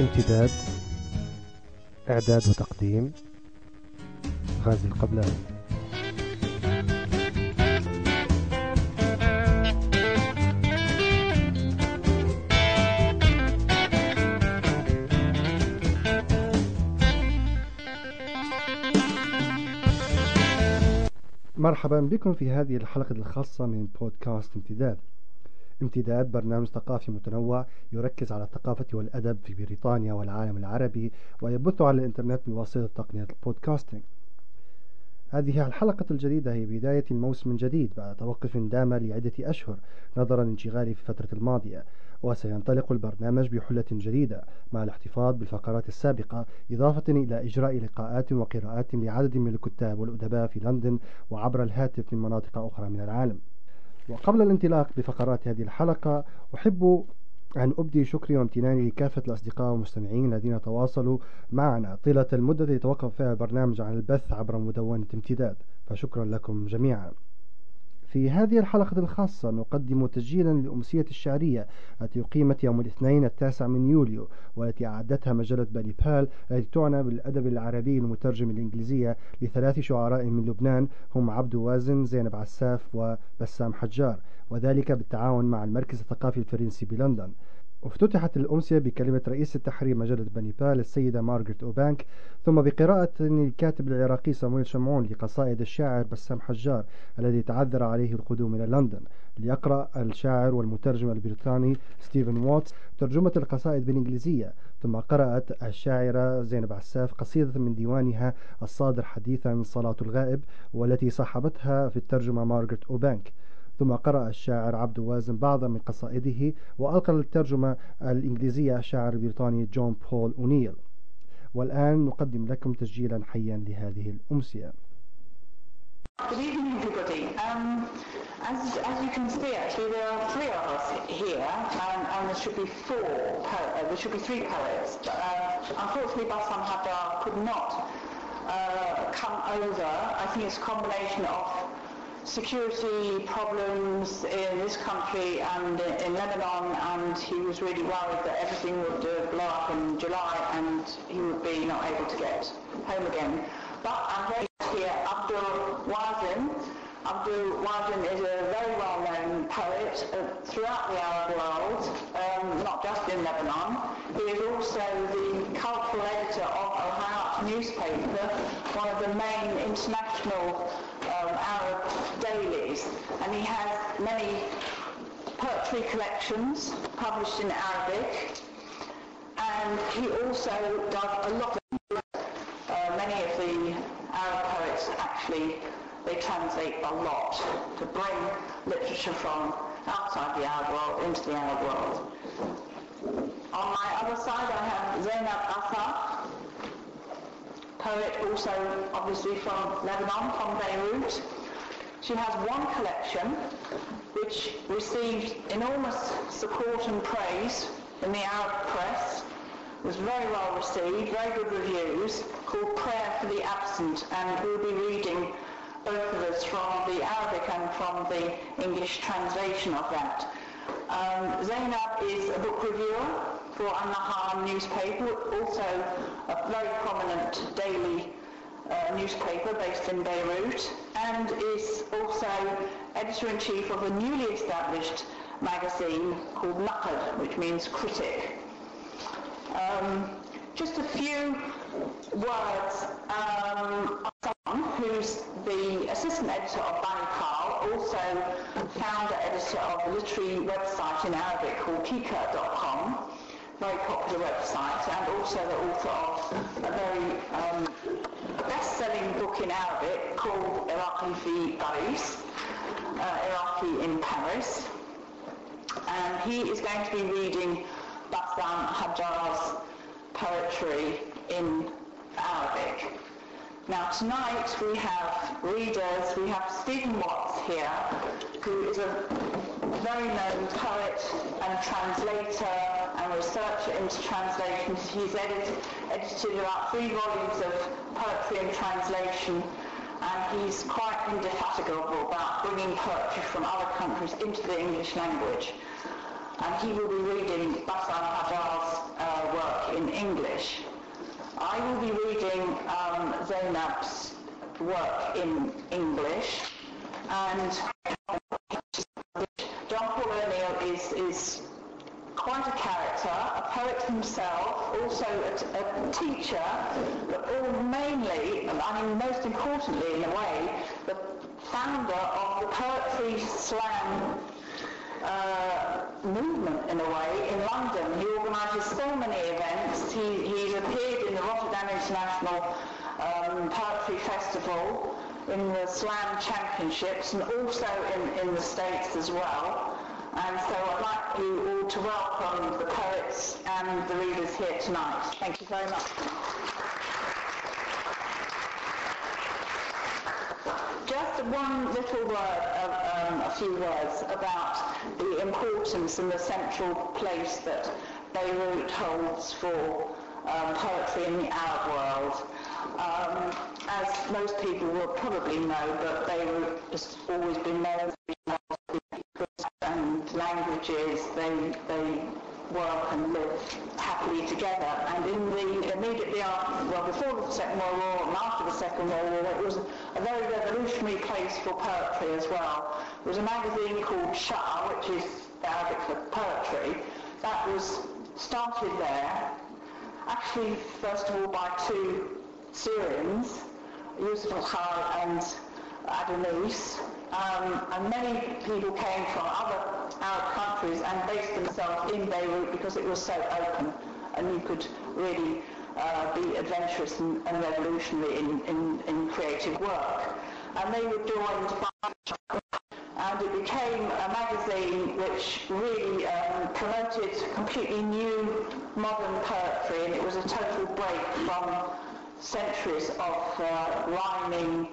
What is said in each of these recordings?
امتداد إعداد وتقديم غازي القبلاني. مرحبا بكم في هذه الحلقة الخاصة من بودكاست امتداد. امتداد برنامج ثقافي متنوع يركز على الثقافة والأدب في بريطانيا والعالم العربي ويبث على الإنترنت بواسطة تقنية البودكاستنج هذه الحلقة الجديدة هي بداية الموسم الجديد بعد توقف دام لعدة أشهر نظرا لانشغالي في الفترة الماضية وسينطلق البرنامج بحلة جديدة مع الاحتفاظ بالفقرات السابقة إضافة إلى إجراء لقاءات وقراءات لعدد من الكتاب والأدباء في لندن وعبر الهاتف من مناطق أخرى من العالم. وقبل الانطلاق بفقرات هذه الحلقة أحب أن أبدي شكري وامتناني لكافة الأصدقاء والمستمعين الذين تواصلوا معنا طيلة المدة التي توقف فيها البرنامج عن البث عبر مدونة امتداد. فشكرا لكم جميعا. في هذه الحلقة الخاصة نقدم تسجيلا للأمسية الشعرية التي أقيمت يوم الاثنين التاسع من يوليو والتي أعدتها مجلة بني بال التي تعنى بالأدب العربي المترجم الإنجليزية لثلاث شعراء من لبنان هم عبد وازن زينب عساف وبسام حجار وذلك بالتعاون مع المركز الثقافي الفرنسي بلندن. افتتحت الأمسية بكلمة رئيس التحرير مجلة بني بال السيدة مارغريت أوبانك ثم بقراءة الكاتب العراقي صامويل شمعون لقصائد الشاعر بسام حجار الذي تعذر عليه القدوم إلى لندن. ليقرأ الشاعر والمترجم البريطاني ستيفن واتس ترجمة القصائد بالإنجليزية ثم قرأت الشاعرة زينب عساف قصيدة من ديوانها الصادر حديثا صلاة الغائب والتي صاحبتها في الترجمة مارغريت أوبانك. ثم قرأ الشاعر عبد وازن بعضا من قصائده وألقى الترجمة الإنجليزية الشاعر البريطاني جون بول أونيل والآن نقدم لكم تسجيلا حيا لهذه الأمسية Good evening, everybody. Um, as, as you can see, actually, there are three of us here, and, and there should be four. Uh, there should be three poets. But, uh, unfortunately, Bassam Haddar could not uh, come over. I think it's a combination of security problems in this country and in Lebanon, and he was really worried that everything would uh, blow up in July, and he would be not able to get home again. But I'm very here Abdul Wazin. Abdul Wazin is a very well-known poet uh, throughout the Arab world, um, not just in Lebanon. He is also the cultural editor of Al-Hayat newspaper, one of the main international um, Arab dailies, and he has many poetry collections published in Arabic, and he also does a lot of uh, many of the Arab poets actually they translate a lot to bring literature from outside the Arab world into the Arab world. On my other side I have Zainab Athar, poet also obviously from Lebanon, from Beirut. She has one collection which received enormous support and praise in the Arab press it was very well received, very good reviews, called Prayer for the Absent, and we'll be reading both of us from the Arabic and from the English translation of that. Um, Zainab is a book reviewer for An-Nahar newspaper, also a very prominent daily uh, newspaper based in Beirut, and is also editor-in-chief of a newly established magazine called Naqad, which means critic. Um, just a few words. Um, who's the assistant editor of Bani Pal, also founder editor of a literary website in Arabic called Kikah.com, very popular website, and also the author of a very um, best-selling book in Arabic called Iraqi Paris, uh, Iraqi in Paris. And he is going to be reading Bassam Hajjar's poetry in Arabic. Now tonight we have readers, we have Stephen Watts here, who is a very known poet and translator and researcher into translations. He's edit, edited about three volumes of poetry and translation and he's quite indefatigable about bringing poetry from other countries into the English language and he will be reading Bassam Hajjar's uh, work work in English. I will be reading um, Zainab's work in English and Paul O'Neill is, is quite a character, a poet himself, also a, a teacher, but all mainly, I mean most importantly in a way, the founder of the poetry slam uh, movement in a way in London. He organises so many events. He, he's appeared in the Rotterdam International um, Poetry Festival, in the Slam Championships, and also in, in the States as well. And so I'd like you all to welcome the poets and the readers here tonight. Thank you very much. Just one little word, um, a few words about the importance and the central place that Beirut holds for um, poetry in the Arab world. Um, as most people will probably know, but Beirut has always been known and languages, they, they work and live happily together. And in the immediately after, well, before the Second World War and after the Second World War, it was a very revolutionary place for poetry as well. There was a magazine called Shi'r, which is Arabic for poetry, that was started there, actually, first of all, by two Syrians, Yusuf al-Khal and Adonis, um, and many people came from other Arab countries and based themselves in Beirut because it was so open and you could really uh, be adventurous and, and revolutionary in, in, in, creative work. And they were joined by and it became a magazine which really um, promoted completely new modern poetry and it was a total break from centuries of uh, rhyming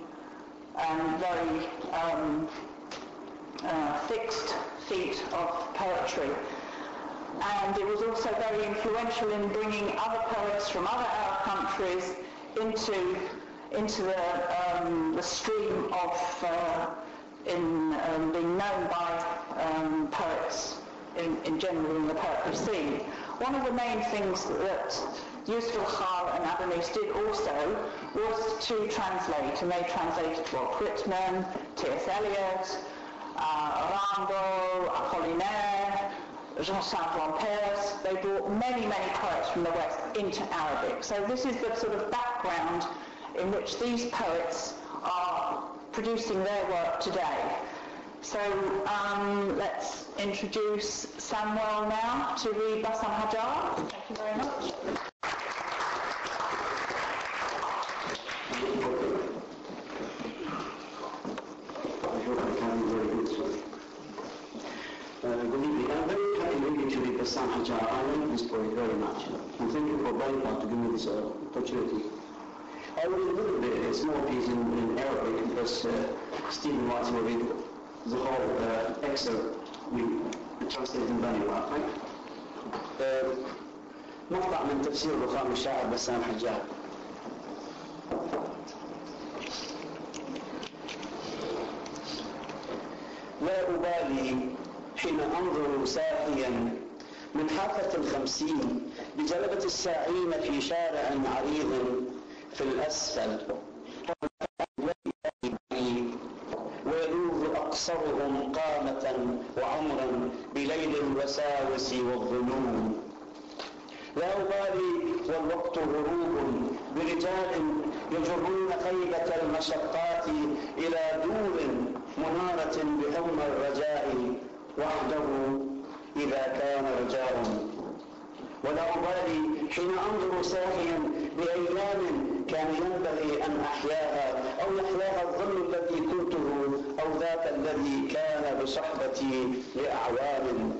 and very um, uh, fixed feet of poetry. And it was also very influential in bringing other poets from other Arab countries into, into the, um, the stream of uh, in um, being known by um, poets in, in, general in the poetry scene. One of the main things that Yusuf Khal and Adonis did also was to translate, and they translated Walt Whitman, T.S. Eliot, uh, Apollinaire, Jean-Saint Perse. They brought many, many poets from the West into Arabic. So this is the sort of background in which these poets are producing their work today. So um, let's introduce Samuel now to read Bassam Hajjar. Thank you very much. Uh, good evening. I'm very happy San Hajjar. I love this poet very much. And thank you for Banipal to give me this uh, opportunity. I read a little bit, a small piece in, in Arabic because uh, Stephen wants to read the whole uh, excerpt we translated in Bani Waqi. Uh, مقطع من تفسير لقام الشاعر بسام حجاج لا أبالي حين أنظر ساحيا من حافة الخمسين بجلبة الساعين في شارع عريض في الأسفل. ويلوذ أقصرهم قامة وعمرا بليل الوساوس والظنون. لا أبالي والوقت غروب برجال يجرون خيبة المشقات إلى دور منارة بحمى الرجاء وحده إذا كان رجاء ولا أبالي حين أنظر ساهيا بأيام كان ينبغي أن أحياها أو يحياها الظل الذي كنته أو ذاك الذي كان بصحبتي لأعوام.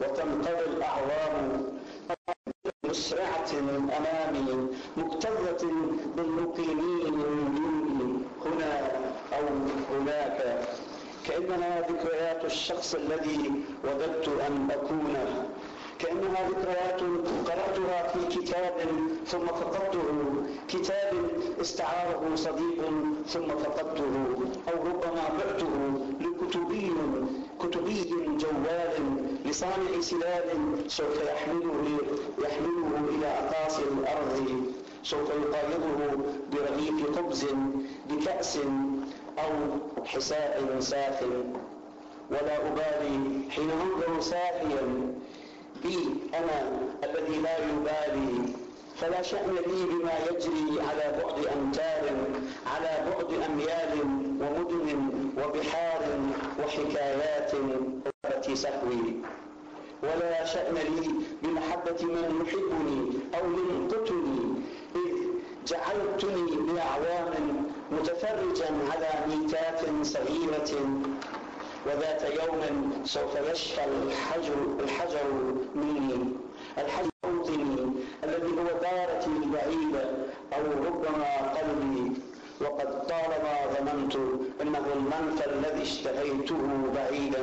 وتنقضي الأعوام مسرعة أمامي مكتظة بالمقيمين مني هنا أو هناك. كأنها ذكريات الشخص الذي وددت أن أكونه كأنها ذكريات قرأتها في كتاب ثم فقدته. كتاب استعاره صديق ثم فقدته. أو ربما بعته لكتبي كتبي جوال لصانع سلال سوف يحمله يحمله إلى أقاصي الأرض سوف يقايضه برغيف خبز بكأس أو حساء ساخن ولا أبالي حين أنظر ساهيا بي أنا الذي لا يبالي. فلا شأن لي بما يجري على بعد أمتار على بعد أميال ومدن وبحار وحكايات سهوي ولا شأن لي بمحبة من يحبني أو ينقتني جعلتني لأعوام متفرجا على ميتات صغيرة وذات يوم سوف يشفى الحجر, الحجر مني. الحجر موطني الذي هو دارتي البعيدة أو ربما قلبي. وقد طالما ظننت أنه المنفى الذي اشتهيته بعيدا.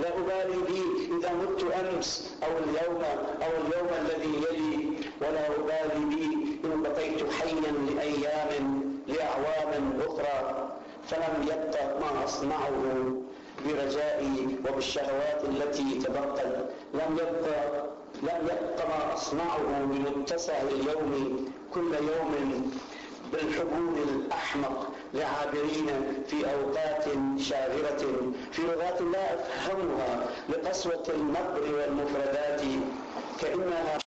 لا أبالي بي إذا مت أمس أو اليوم أو اليوم الذي يلي ولا أبالي بي إن بقيت حيا لأيام لأعوام أخرى فلم يبق ما أصنعه برجائي وبالشهوات التي تبقت لم يبق لم يبق ما أصنعه بمتسع اليوم كل يوم بالحبول الأحمق لعابرين في أوقات شاغرة. في لغات لا أفهمها لقسوة النبر والمفردات كأنها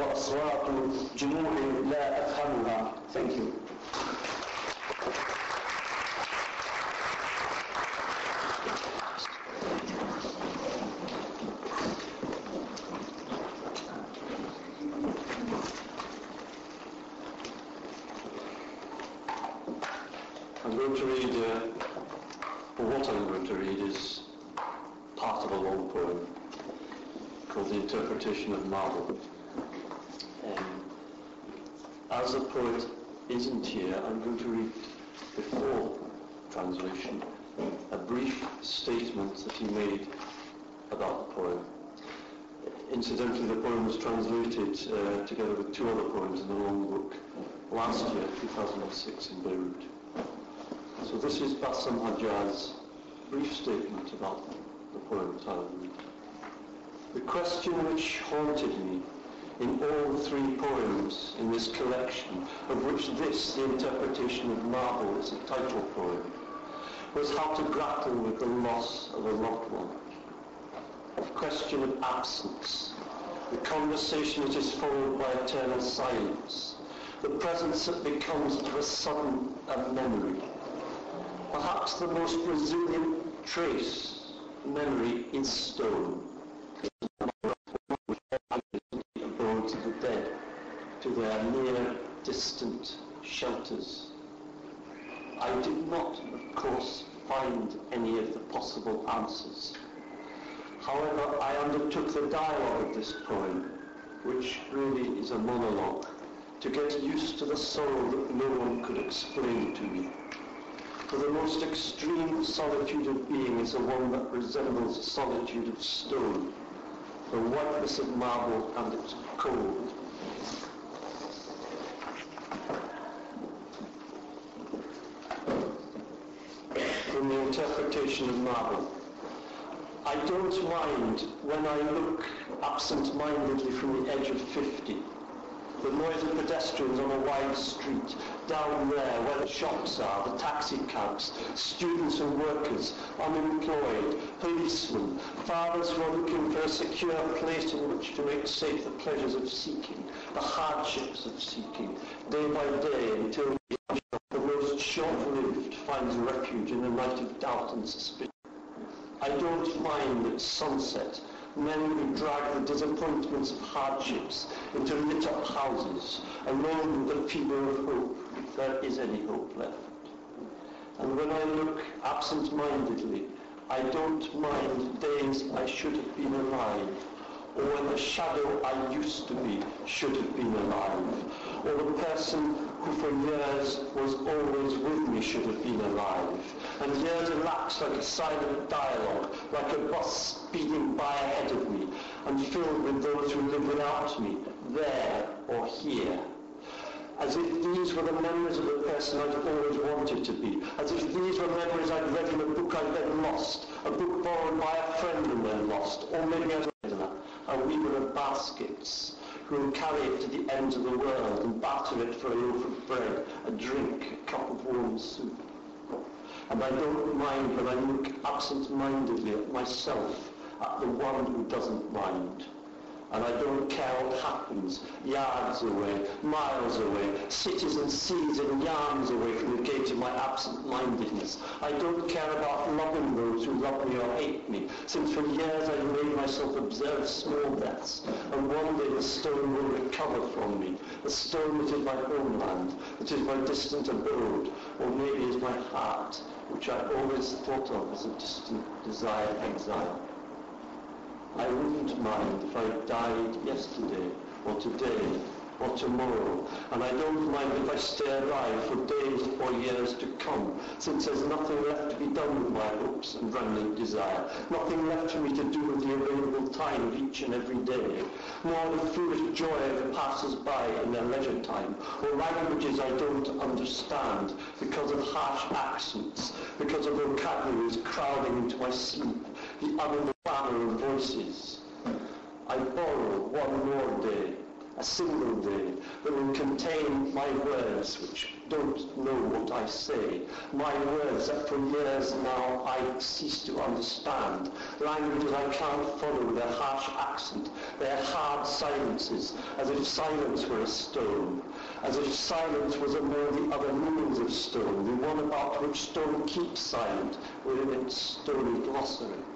وأصوات جموع لا أفهمها Thank you. I'm going to read, uh, what I'm going to read is part of a long poem called The Interpretation of Marble. poet isn't here, I'm going to read before translation a brief statement that he made about the poem. Incidentally, the poem was translated uh, together with two other poems in the long book last year, 2006, in Beirut. So this is Bassam Hajjar's brief statement about the poem Talmud. The question which haunted me in all three poems in this collection, of which this, the interpretation of Marble, is a title poem, was how to grapple with the loss of a loved one. The question of absence, the conversation which is followed by eternal silence, the presence that becomes of a sudden a memory, perhaps the most resilient trace memory is stone. Near distant shelters. I did not, of course, find any of the possible answers. However, I undertook the dialogue of this poem, which really is a monologue, to get used to the sorrow that no one could explain to me. For the most extreme solitude of being is the one that resembles solitude of stone, the whiteness of marble and its cold. From the of marble. I don't mind when I look absent-mindedly from the edge of 50 the noise of pedestrians on a wide street, down there where the shops are, the taxi cabs, students and workers, unemployed, policemen, fathers who are looking for a secure place in which to make safe the pleasures of seeking, the hardships of seeking, day by day until finds refuge in a night of doubt and suspicion. I don't mind at sunset men who drag the disappointments of hardships into lit-up houses, alone with the fever of hope, if there is any hope left. And when I look absent-mindedly, I don't mind days I should have been alive, or when the shadow I used to be should have been alive, or the person who for years was always with me should have been alive. And years elapsed like a silent dialogue, like a bus speeding by ahead of me, and filled with those who live without me, there or here. As if these were the memories of the person I'd always wanted to be. As if these were memories I'd read in a book I'd then lost, a book borrowed by a friend and then lost, or maybe as a weaver of baskets who will carry it to the ends of the world and batter it for a loaf of bread, a drink, a cup of warm soup. And I don't mind when I look absent-mindedly at myself, at the one who doesn't mind and I don't care what happens, yards away, miles away, cities and seas and yards away from the gate of my absent-mindedness. I don't care about loving those who love me or hate me, since for years I've made myself observe small deaths, and one day the stone will recover from me, the stone that is my homeland, that is my distant abode, or maybe is my heart, which I always thought of as a distant, desired exile. I wouldn't mind if I died yesterday or today or tomorrow, and I don't mind if I stay alive for days or years to come, since there's nothing left to be done with my hopes and running desire, nothing left for me to do with the available time of each and every day, nor the foolish joy of the passers-by in their leisure time, or languages I don't understand because of harsh accents, because of vocabularies crowding into my sleep, the unknown of voices. I borrow one more day, a single day, that will contain my words which don't know what I say, my words that for years now I cease to understand, languages I can't follow, their harsh accent, their hard silences, as if silence were a stone, as if silence was among the other meanings of stone, the one about which stone keeps silent within its stony glossary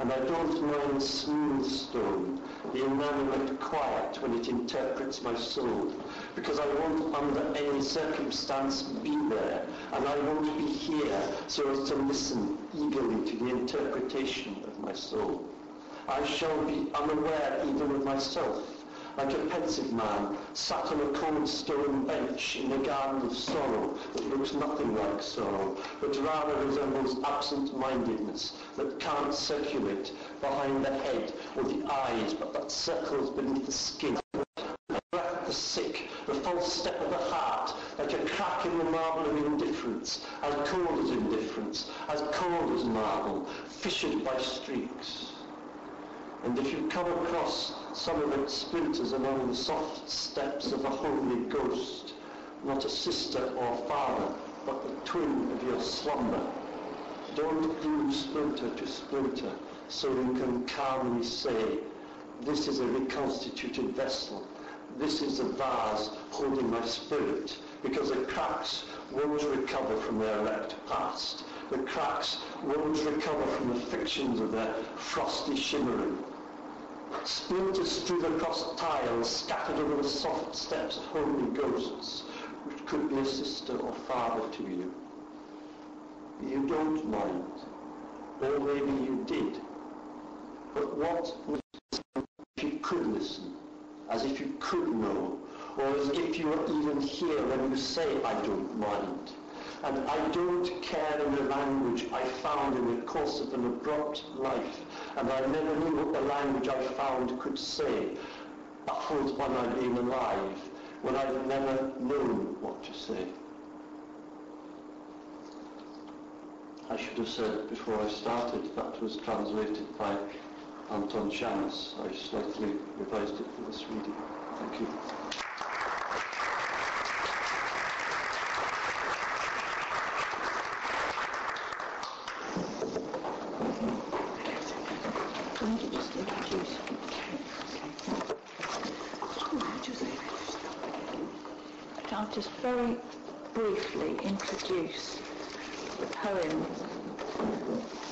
and I don't mind smooth stone, the inanimate quiet when it interprets my soul, because I won't under any circumstance be there, and I won't be here so as to listen eagerly to the interpretation of my soul. I shall be unaware even of myself, like a pensive man sat on a cold stone bench in a garden of sorrow that looks nothing like sorrow, but rather resembles absent-mindedness that can't circulate behind the head or the eyes, but that circles beneath the skin. The breath of the sick, the false step of the heart, like a crack in the marble of indifference, as cold as indifference, as cold as marble, fissured by streaks. And if you come across some of its splinters among the soft steps of a holy ghost, not a sister or father, but the twin of your slumber, don't glue splinter to splinter so you can calmly say, this is a reconstituted vessel. This is the vase holding my spirit, because the cracks won't recover from their wrecked past. The cracks won't recover from the fictions of their frosty shimmering splinters strewn across tiles scattered over the soft steps of holy ghosts, which could be a sister or father to you. You don't mind, or maybe you did. But what would if you could listen, as if you could know, or as if you were even here when you say, I don't mind? and I don't care in the language I found in the course of an abrupt life, and I never knew what the language I found could say, baffled when I'd been alive, when I'd never known what to say. I should have said before I started that was translated by Anton Shammas. I slightly revised it for this reading. Thank you. I'll just very briefly introduce the poem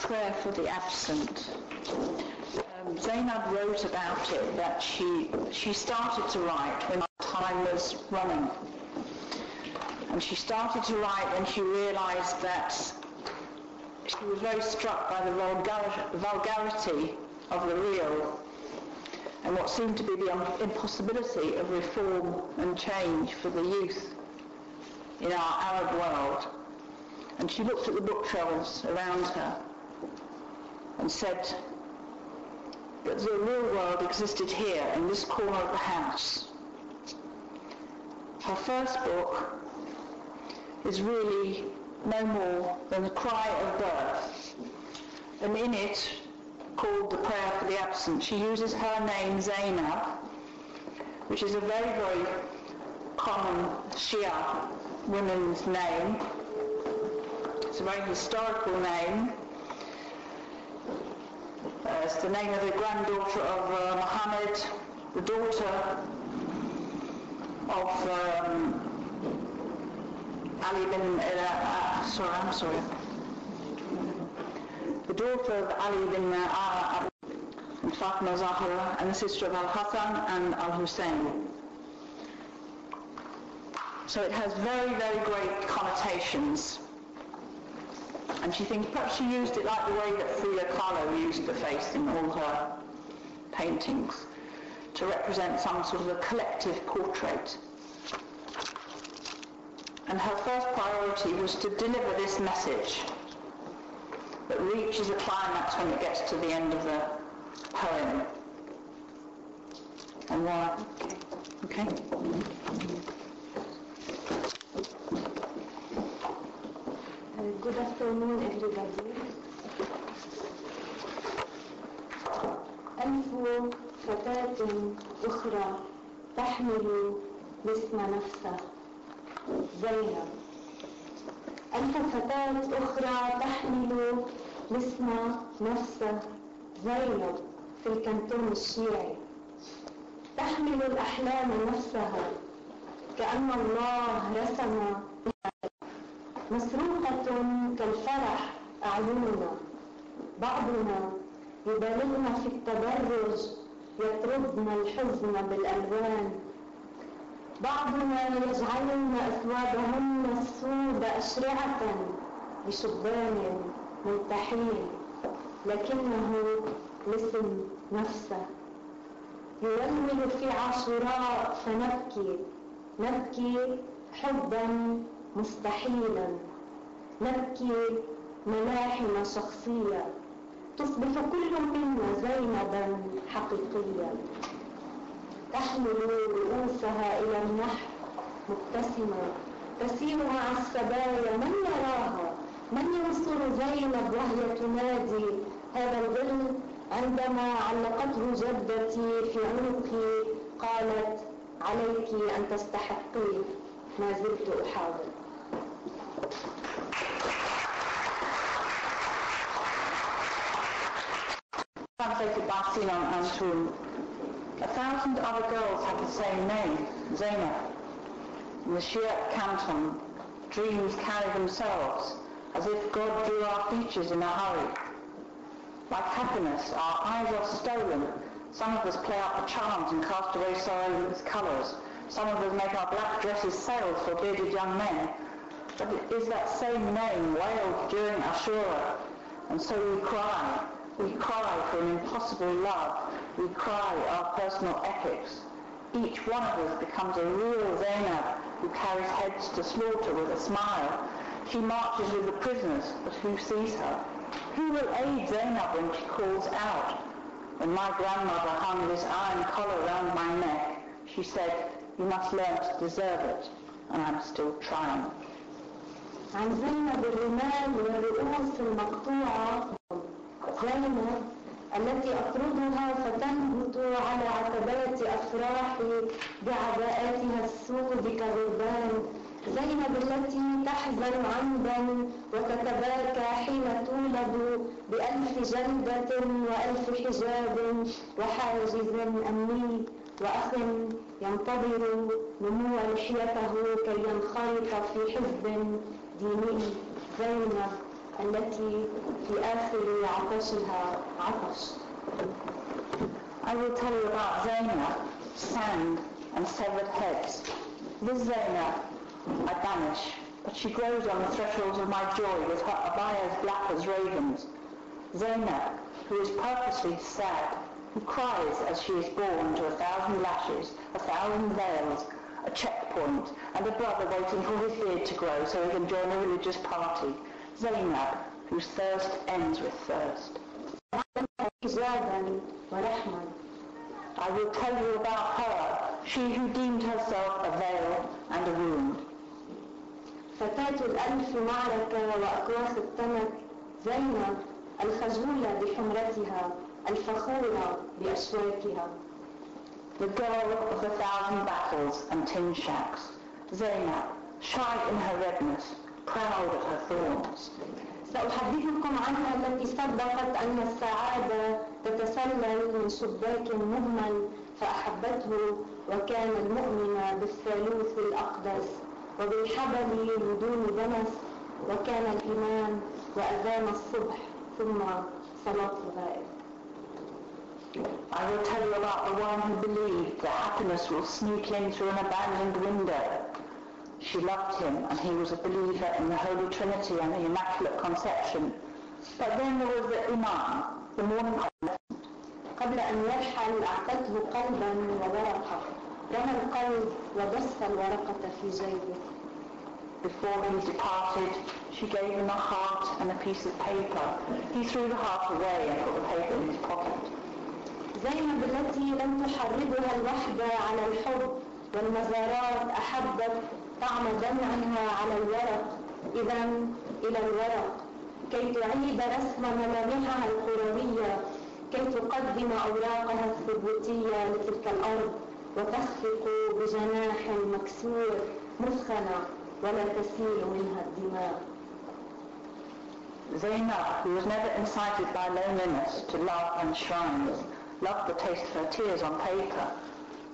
Prayer for the Absent. Um, Zainab wrote about it that she, she started to write when time was running. And she started to write when she realized that she was very struck by the vulgar- vulgarity of the real and what seemed to be the impossibility of reform and change for the youth in our Arab world. And she looked at the bookshelves around her and said, that the real world existed here in this corner of the house. Her first book is really no more than the cry of birth. And in it, called the prayer for the absent, she uses her name Zainab, which is a very, very common Shia woman's name. It's a very historical name. Uh, it's the name of the granddaughter of uh, Muhammad, the daughter of um, Ali bin, uh, uh, sorry, I'm sorry. The daughter of Ali bin uh, and Fatima Zahra and the sister of Al-Hassan and Al-Hussein. So it has very, very great connotations. And she thinks perhaps she used it like the way that Frida Kahlo used the face in all her paintings to represent some sort of a collective portrait. And her first priority was to deliver this message that reaches a climax when it gets to the end of the poem. And why? Okay. Good afternoon, everybody. ألف فتاة أخرى تحمل الاسم نفسه زينب ألف فتاة أخرى تحمل الاسم نفسه زينب في الكنتون الشيعي. تحمل الأحلام نفسها كأن الله رسم مسروقة كالفرح أعيننا. بعضنا يبالغن في التبرج يطردن الحزن بالألوان. بعضنا يجعلن أثوابهن السود أشرعة لشبان ملتحين لكنه لسم نفسه. يولول في عاشوراء فنبكي نبكي حبا مستحيلا. نبكي ملاحم شخصية تصبح كل منا زينبا حقيقيا. تحمل رؤوسها إلى النحر. مبتسمة. تسير مع السبايا من يراها من ينصر زينب وهي تنادي؟ هذا الظل عندما علقته جدتي في عنقي قالت عليك أن تستحقي ما زلت أحاول. Translated by Sinan Antoun. A thousand other girls have the same name, Zainab. In the Shia canton, dreams carry themselves, as if God drew our features in a hurry. Like happiness, our eyes are stolen. Some of us play out the charms and cast away sorrow with its colours. Some of us make our black dresses sails for bearded young men. But it is that same name wailed during Ashura. And so we cry. We cry for an impossible love We cry our personal epics. Each one of us becomes a real Zainab who carries heads to slaughter with a smile. She marches with the prisoners, but who sees her? Who will aid Zainab when she calls out? When my grandmother hung this iron collar round my neck, she said, you must learn to deserve it. And I'm still trying. عن زينب الرمال والرؤوس المقطوعة زينب التي أطردها فتنبت على عتبات أفراحي بعباءاتها السود كغربان زينب التي تحزن عمدا وتتباكى حين تولد بألف جلدة وألف حجاب وحاجز أمني وأخ ينتظر نمو لحيته كي ينخرط في حزب ديني زينب. التي في آخر عطشها عطش I will tell you about Zainab, sand, and severed heads. This Zainab I banish, but she grows on the thresholds of my joy with her abayas black as ravens. Zainab, who is purposely sad, who cries as she is born to a thousand lashes, a thousand veils, a checkpoint, and a brother waiting for his beard to grow so he can join a religious party. Zainab, whose thirst ends with thirst. إيجابا ورحمة I will tell you about her, she who deemed herself a veil and a wound. فتاة الألف معركة وأكواخ التنك زينب الخجولة بحمرتها الفخورة بأشواكها The girl of the thousand battles and tin shacks, Zainab, shy in her redness, proud of her thorns. سأحدثكم عنها التي صدقت أن السعادة تتسلل من شباك مهمل فأحبته وكان المؤمن بالثالوث الأقدس وبالحبل من دون دنس وكان الإيمان وأذان الصبح ثم صلاة الغائب I will tell you about the one who believed that happiness will sneak in through an abandoned window. She loved him and he was a believer in the Holy Trinity and the Immaculate Conception. But then there was the Imam, the morning قبل أن يرحل أعطته قلبا وورقة رمى القلب ودس الورقة في جيبه Before he departed, she gave him a heart and a piece of paper. He threw the heart away and put the paper in his pocket. زينب التي لم تحرضها الوحدة على الحب والمزارات أحبت طعم دمعها على الورق. إذا إلى الورق. كي تعيد رسم ملامحها الكروية كي تقدم أوراقها الثبوتية لتلك الأرض. وتخفق بجناح مكسور مثخنة ولا تسيل منها الدماء. Zainab, who was never incited by loneliness to love and shrines, loved the taste of her tears on paper.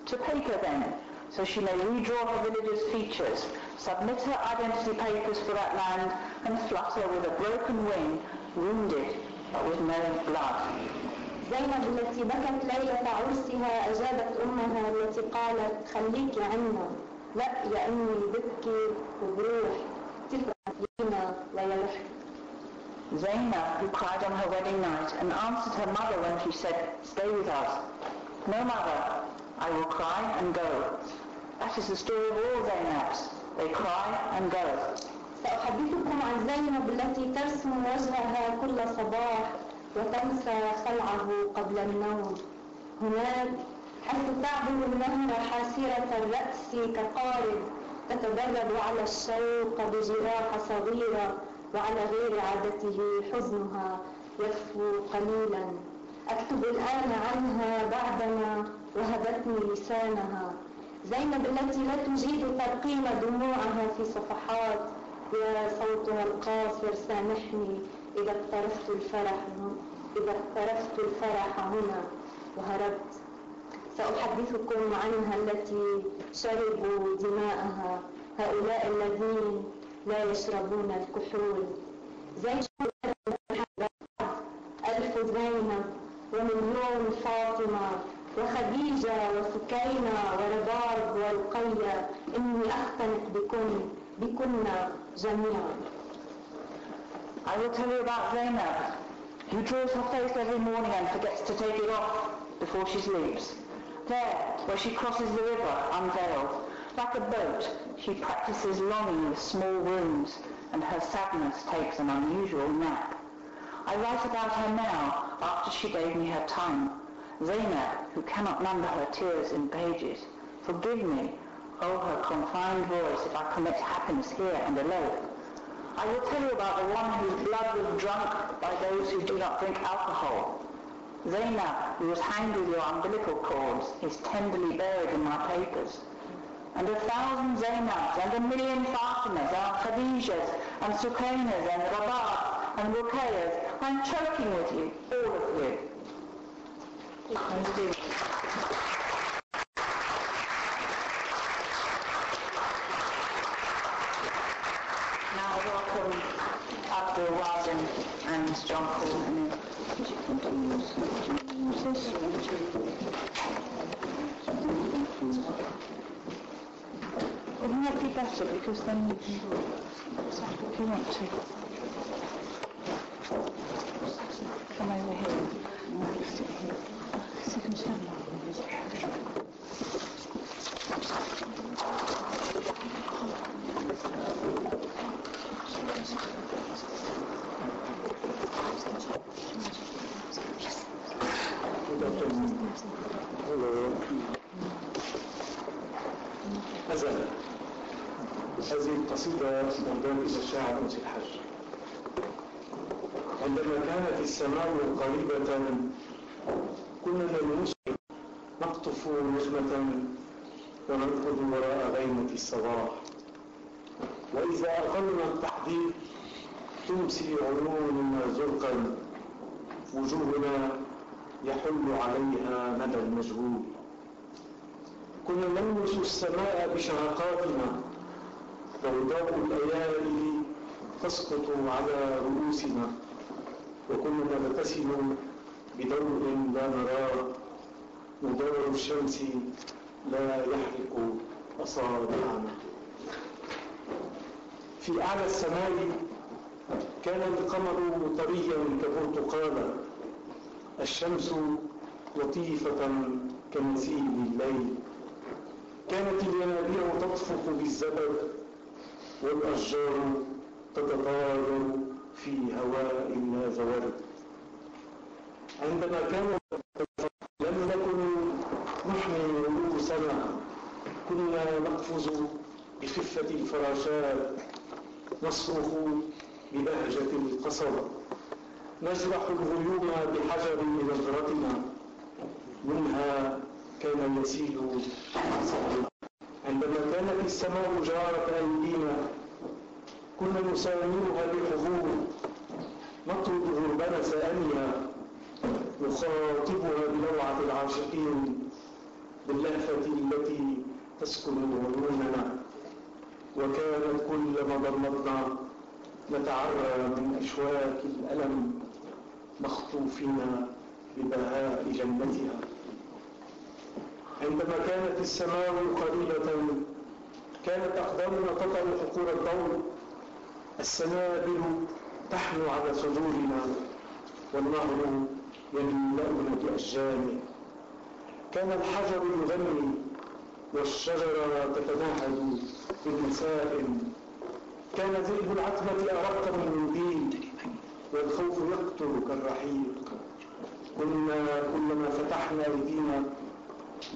To paper then, so she may redraw her religious features, submit her identity papers for that land, and flutter with a broken wing, wounded but with no blood. زينب التي بكت ليلة عرسها أجابت أمها التي قالت خليكي عنا لا يا أمي ببكي وبروح تفرح فينا ويرح Zainab, who cried on her wedding night and answered her mother when she said, stay with us. No, mother, I will cry and go. That is the story of all Zainabs. They cry and go. سأحدثكم عن زينب التي ترسم وجهها كل صباح وتنسى خلعه قبل النوم هناك حيث تعبر النهر حاسرة الرأس كقارب تتدرب على الشوق بجراح صغيرة وعلى غير عادته حزنها يخفو قليلا أكتب الآن عنها بعدما وهبتني لسانها زينب التي لا تجيد ترقيم دموعها في صفحات يا صوتها القاصر سامحني إذا اقترفت الفرح إذا اقترفت الفرح هنا وهربت. سأحدثكم عنها التي شربوا دماءها هؤلاء الذين لا يشربون الكحول. زينب ألف زينب ومليون فاطمة. وخديجة وسكينة ورباب ورقية إني أختنق بكن بكن جميعا I will tell you about Zainab, who draws her face every morning and forgets to take it off before she sleeps. There, where she crosses the river, unveiled, like a boat, she practices longing with small wounds, and her sadness takes an unusual nap. I write about her now, after she gave me her tongue. Zainab, who cannot number her tears in pages. Forgive me, oh her confined voice, if I commit happiness here and alone. I will tell you about the one whose blood was drunk by those who do not drink alcohol. Zainab, who was hanged with your umbilical cords, is tenderly buried in my papers. And a thousand Zainabs, and a million Fatimas, and Khadijas, and Sukainas, and Rabat, and Rukayas, I'm choking with you, all of you. Now welcome Abdul Wazin and John Courtney. It might be better because then you can do it if you want to. كانت السماء قريبة. كنا نلمس نقطف نجمة ونركض وراء غيمة الصباح. وإذا أقلنا التحديد تمسي عيوننا زرقا. وجوهنا يحل عليها مدى المجهول. كنا نلمس السماء بشهقاتنا بيضاء الليالي تسقط على رؤوسنا. وكنا نبتسم بضوء لا نراه مدار الشمس لا يحرق أصابعنا. في أعلى السماء كان القمر طريا كبرتقالا الشمس لطيفة كنسيم الليل. كانت الينابيع تطفق بالزبد والأشجار تتطاير في هواء لا زورد عندما كان لم نكن نحمي رؤوسنا كنا نقفز بخفة الفراشات نصرخ ببهجة القصب نجرح الغيوم بحجر نجرتنا منها كان يسيل عندما كانت السماء جارة أيدينا كنا نسامرها بحضور نطرد غربنا سأنيا نخاطبها بلوعة العاشقين باللهفة التي تسكن عيوننا. وكانت كلما ضمتنا نتعرى من أشواك الألم مخطوفين ببهاء جنتها. عندما كانت السماء قريبة كانت أقدامنا تطأ حقول الضوء السنابل تحنو على صدورنا والنهر يملأنا بأشجانه كان الحجر يغني والشجرة تتنهد بالمساء كان ذئب العتمة أرق من الدين والخوف يقتل كالرحيق. كنا كلما فتحنا أيدينا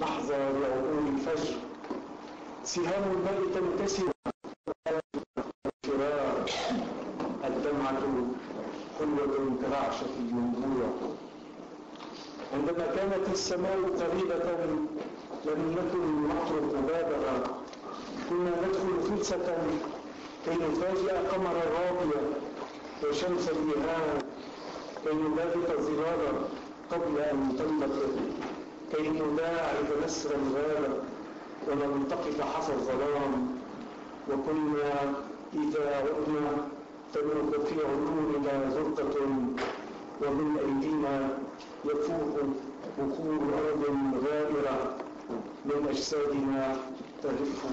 نحظى بعقول الفجر. سهام الماء تنكسر حلوة كرعشة المنبوع عندما كانت السماء قريبة لم نكن نطرق بابها كنا ندخل فلسة كي نفاجئ قمر الرابية وشمس الإيهام كي نبادئ الظلال قبل أن تنبثق كي نداعب نسر الغابة ونلتقط حصى الظلام. وكنا إذا عدنا تنوق في عيوننا زرقة ومن أيدينا يفوق بخور أرض غائرة من أجسادنا تهف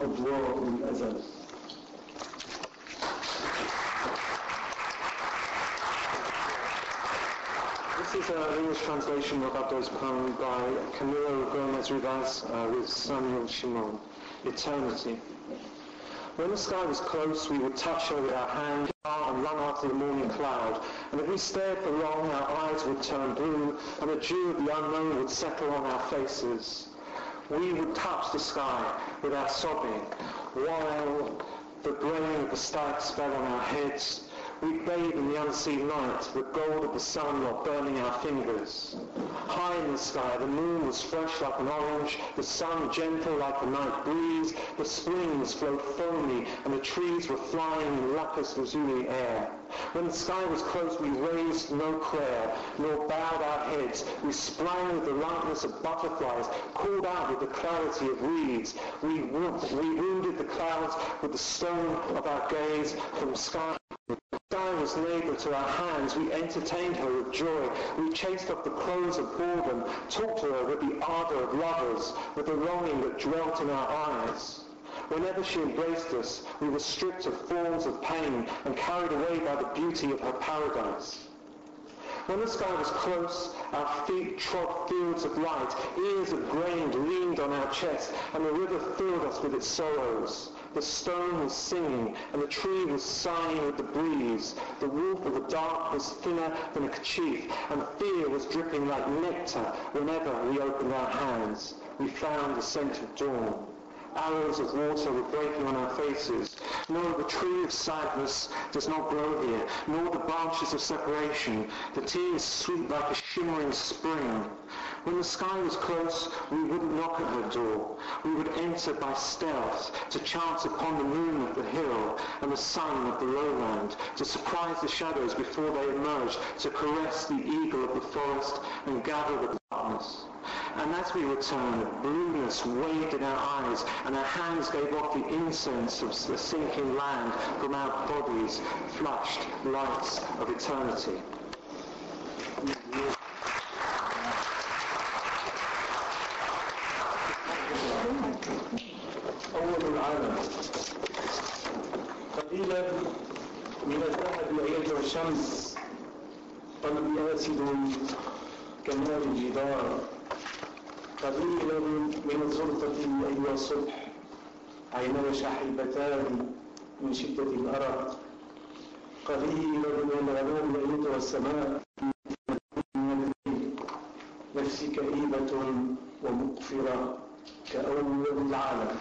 أضواء الأزل This is an English translation of Abdo's poem by Camilo Gomez Rivas uh, with Samuel Shimon, Eternity. When the sky was close, we would touch her with our hand and run after the morning cloud. And if we stared for long, our eyes would turn blue, and the dew of the unknown would settle on our faces. We would touch the sky with our sobbing, while the brain of the stars fell on our heads. We bathe in the unseen light, the gold of the sun while burning our fingers. High in the sky, the moon was fresh like an orange, the sun gentle like a night breeze, the springs flowed foamy, and the trees were flying in lapis lazuli air. When the sky was close, we raised no prayer, nor bowed our heads. We sprang with the lightness of butterflies, called out with the clarity of reeds. We, wo- we wounded the clouds with the stone of our gaze from sky sky was neighbour to our hands. We entertained her with joy. We chased off the crows of boredom, talked to her with the ardour of lovers, with the longing that dwelt in our eyes. Whenever she embraced us, we were stripped of forms of pain and carried away by the beauty of her paradise. When the sky was close, our feet trod fields of light, ears of grain leaned on our chest, and the river filled us with its sorrows. The stone was singing, and the tree was sighing with the breeze. The woof of the dark was thinner than a kerchief, and fear was dripping like nectar whenever we opened our hands. We found the scent of dawn. arrows of water were breaking on our faces. No, the tree of sadness does not grow here, nor the branches of separation. The tears sweet like a shimmering spring. When the sky was close, we wouldn't knock at her door. We would enter by stealth to chance upon the moon of the hill and the sun of the lowland, to surprise the shadows before they emerged, to caress the eagle of the forest and gather the darkness. And as we returned, blueness waved in our eyes, and our hands gave off the incense of the sinking land from our bodies, flushed lights of eternity. الشمس قلبي آسد كنار الجدار قليلا من الزلطة أيها الصبح عيناي شاحبتان من شدة الأرق. قليلا من الغمام أيتها السماء. نفسي كئيبة ومقفرة كأول العالم.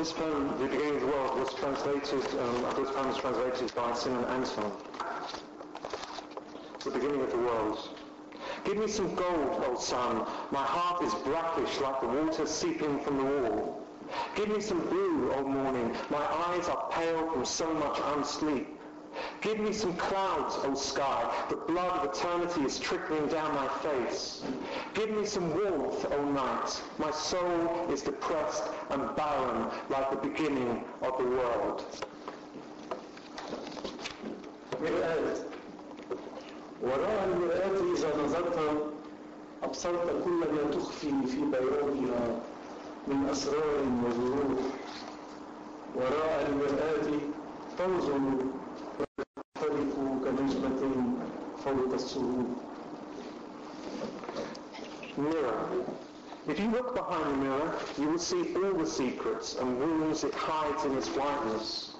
This poem, The Beginning of the World, was translated, um, this poem was translated by Simon Anton. The Beginning of the World. Give me some gold, old sun. My heart is brackish like the water seeping from the wall. Give me some blue, old morning. My eyes are pale from so much unsleep. Give me some clouds, O sky. The blood of eternity is trickling down my face. Give me some warmth, O night. My soul is depressed and barren like the beginning of the world. مرآة وراء المرآة إذا نظرت أبصرت كل ما تخفي في بياضها من أسرار وظروف وراء المرآة تنظر فوق السهول Mirror. If you look behind the mirror, you will see all the secrets and wounds it hides in its whiteness.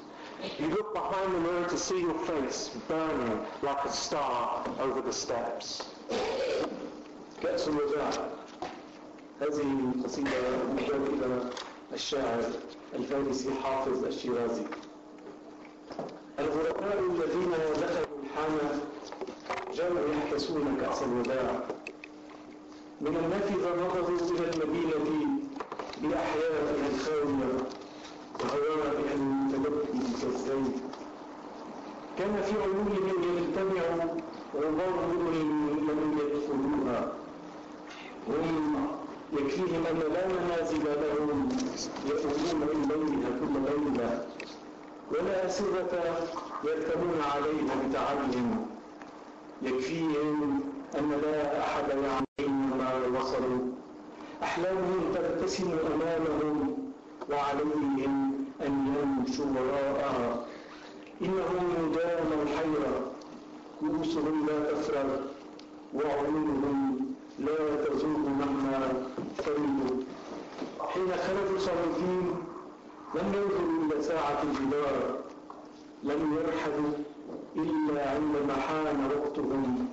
You look behind the mirror to see your face burning like a star over the steps. كأس الوداع هذه القصيدة مهداة إلى الشاعر الفارسي حافظ الشيرازي الغرباء الذين دخلوا الحانة جاءوا يحكسون كأس الوداع. من النافذة نظروا إلى المدينة بأحيائها الخاوية وهوائها المتلبد كالزيت كان في عيونهم يجتمع غبار لم يدخلوها. هم يكفيهم أن لا منازل لهم يقومون من بينها كل ليلة ولا أسرة يركبون عليها بتعبهم يكفيهم أن لا أحد يعلم ما وصلوا. أحلامهم ترتسم أمامهم وعليهم أن يمشوا وراءها. إنهم دام الحيرة. كؤوسهم لا تفرغ وعيونهم لا تزول مهما فرضوا حين خرجوا صامتين لم ينظروا إلى ساعة الجدار. لم يرحلوا إلا عندما حان وقتهم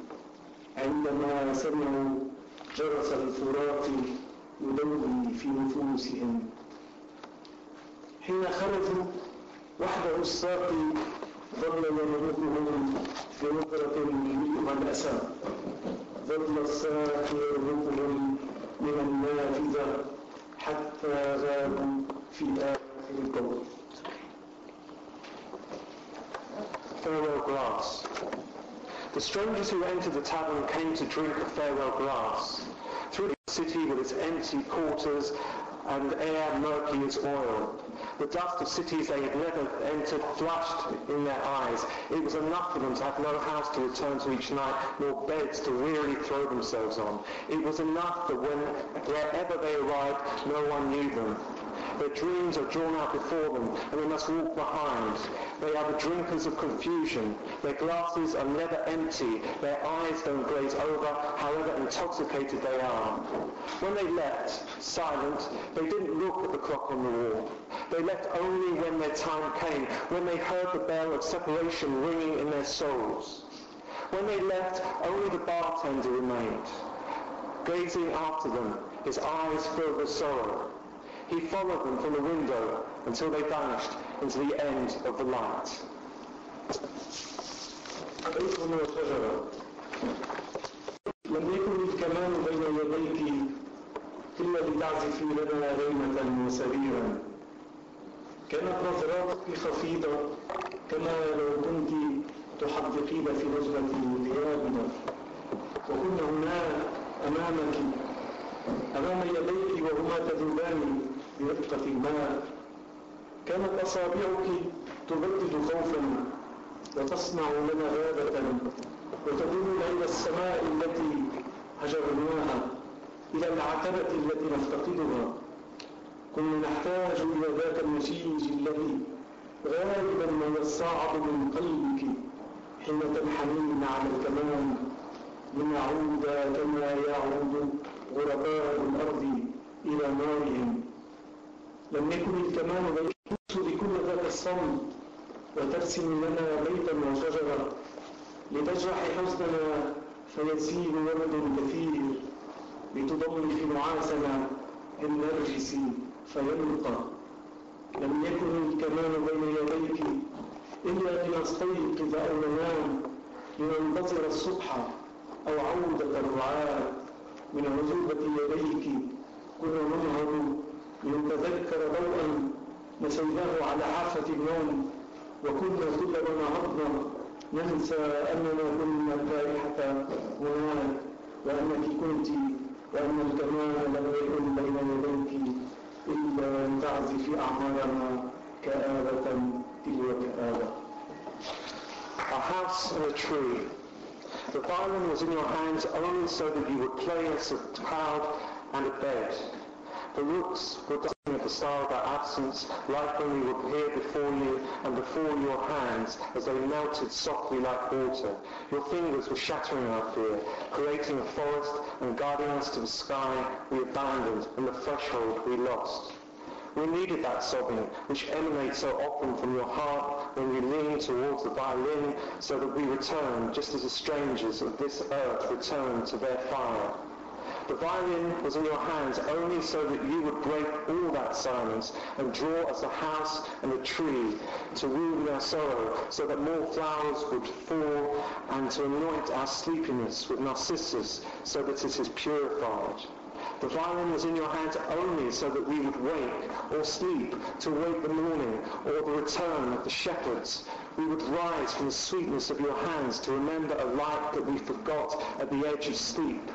عندما سمعوا جرس الفرات يدوي في نفوسهم. حين خرجوا وحده الساقي ظل يملكهم في نظرة من الأسى ظل الساقي يرهقهم من النافذة حتى غابوا في آخر القول Farewell glass. The strangers who entered the tavern came to drink a farewell glass. Through the city with its empty quarters and air murky as oil. The dust of cities they had never entered flushed in their eyes. It was enough for them to have no house to return to each night, nor beds to wearily throw themselves on. It was enough that when wherever they arrived, no one knew them. Their dreams are drawn out before them, and they must walk behind. They are the drinkers of confusion. Their glasses are never empty. Their eyes don't glaze over, however intoxicated they are. When they left, silent, they didn't look at the clock on the wall. They left only when their time came, when they heard the bell of separation ringing in their souls. When they left, only the bartender remained. gazing after them, his eyes filled with sorrow He followed them from the window until they vanished into the end of the light. بيت وشجرة لم يكن الكمال بين يديك إلا لتعزفي لنا غيمة وسريرا كانت نظراتك خفيضة كما لو كنت تحدقين في نجمة ثيابنا وكنا هنا أمامك أمام يديك وهما تذوبان برقة الماء. كانت أصابعك تبدد خوفا وتصنع لنا غابة وتدل إلى السماء التي هجرناها إلى العتبة التي نفتقدها. كنا نحتاج إلى ذاك المشيج الذي غالبا ما يصعد من قلبك حين تنحنين على الكمان لنعود كما يعود غرباء الأرض إلى نارهم لم يكن الكمان بيت كل ذاك الصمت وترسم لنا بيتا وشجرة لتجرح حزننا فيسيل ولد كثير لتضمن في نعاسنا النرجس فيلقى لم يكن الكمان بين يديك إلا لنستيقظ أو ننام لننتظر الصبح أو عودة الرعاة من عذوبة يديك. كنا ننهض لنتذكر ضوءا نسيناه على حافة النوم وكنا كلما نهضنا ننسى أننا كنا البارحة هناك وأنك كنت وأن الكمال لم يكن بين يديك إلا أن تعزف أعمارنا كآبة تلو كآبة A house and a tree. The violin was in your hands only so that you would play us a cloud and a bed. The rooks were dancing the facade of our absence, like when we were here before you and before your hands as they melted softly like water. Your fingers were shattering our fear, creating a forest and guiding us to the sky we abandoned and the threshold we lost. We needed that sobbing, which emanates so often from your heart when we lean towards the violin, so that we return just as the strangers of this earth return to their fire. The violin was in your hands only so that you would break all that silence and draw us a house and a tree to woo our sorrow so that more flowers would fall and to anoint our sleepiness with narcissus so that it is purified. The violin was in your hands only so that we would wake or sleep to await the morning or the return of the shepherds. We would rise from the sweetness of your hands to remember a light that we forgot at the edge of sleep.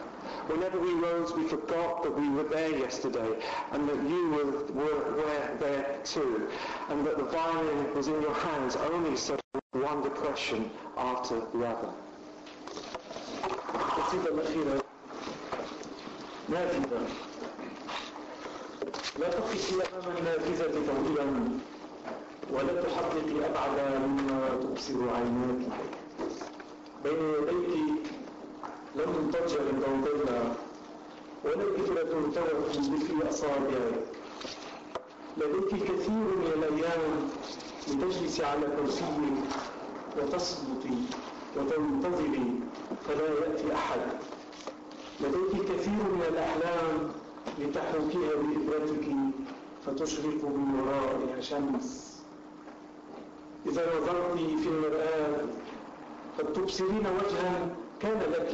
Whenever we rose, we forgot that we were there yesterday and that you were, were, were there too, and that the violin was in your hands only so one depression after the other. القصيدة الأخيرة نافذة لا تقفي أمام النافذة طويلا ولا تحققي أبعد مما تبصر عيناك بين يديك لم تضجر ضوضية ولا الإبرة ترتوي في أصابعك. لديك الكثير من الأيام لتجلس على كرسيك وتصمتي وتنتظري فلا يأتي أحد. لديك الكثير من الأحلام لتحوكيها بإبرتك فتشرق من ورائها شمس. إذا نظرت في المرآة قد تبصرين وجها كان لك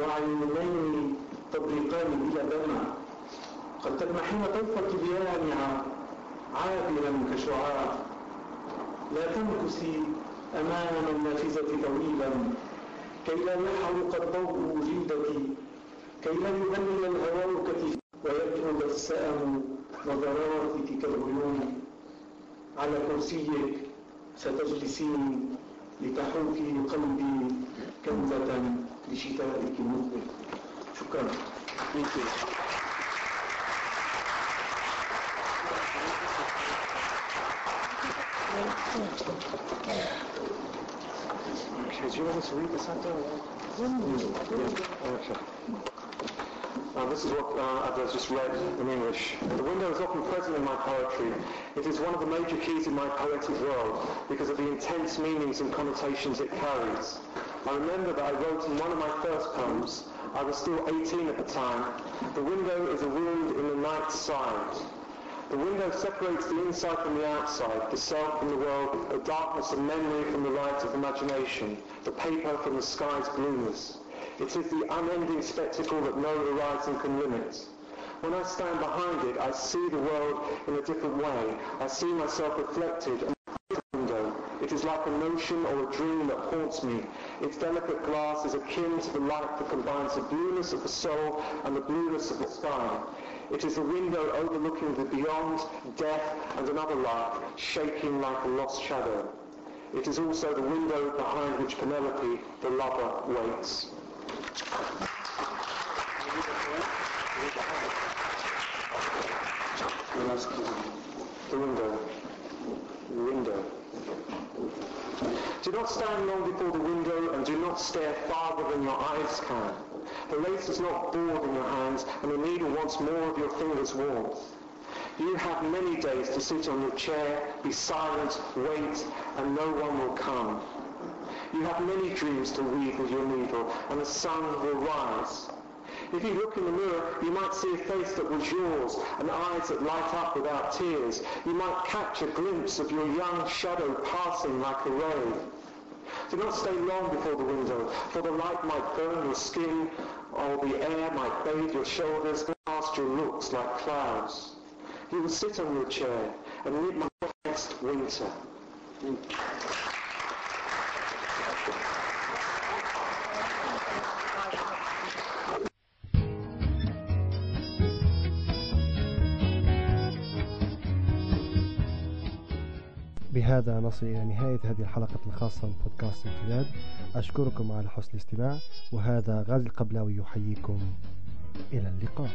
وعينين تبرقان إلى دمع قد تلمحين طيف الطبيان عابرا كشعاع. لا تمكثي أمام النافذة طويلا. كي لا يحرق الضوء جلدك. كي لا يبلل الهواء كتفك ويكرم السأم نظراتك كالغيوم على كرسيك ستجلسين لتحوكي قلبي كنزة لشتائك المقبل شكرا Okay, do you want me to read this out there? Okay. Uh, this is what uh, I've just read in English. The window is often present in my poetry. It is one of the major keys in my poetic world because of the intense meanings and connotations it carries. I remember that I wrote in one of my first poems, I was still 18 at the time. The window is a wound in the night side. The window separates the inside from the outside, the self from the world, the darkness of memory from the light of imagination, the paper from the sky's blueness. It is the unending spectacle that no horizon can limit. When I stand behind it, I see the world in a different way. I see myself reflected. It is like a notion or a dream that haunts me. Its delicate glass is akin to the light that combines the blueness of the soul and the blueness of the sky. It is a window overlooking the beyond, death, and another life, shaking like a lost shadow. It is also the window behind which Penelope, the lover, waits. The window. The window. Do not stand long before the window and do not stare farther than your eyes can. The lace is not bored in your hands and the needle wants more of your fingers' warmth. You have many days to sit on your chair, be silent, wait, and no one will come. You have many dreams to weave with your needle, and the sun will rise. If you look in the mirror, you might see a face that was yours, and eyes that light up without tears. You might catch a glimpse of your young shadow passing like a ray. Do not stay long before the window, for the light might burn your skin, or the air might bathe your shoulders, cast your looks like clouds. You will sit on your chair and read my next winter. بهذا نصل إلى نهاية هذه الحلقة الخاصة من بودكاست امتداد أشكركم على حسن الاستماع وهذا غازي القبلاوي يحييكم إلى اللقاء.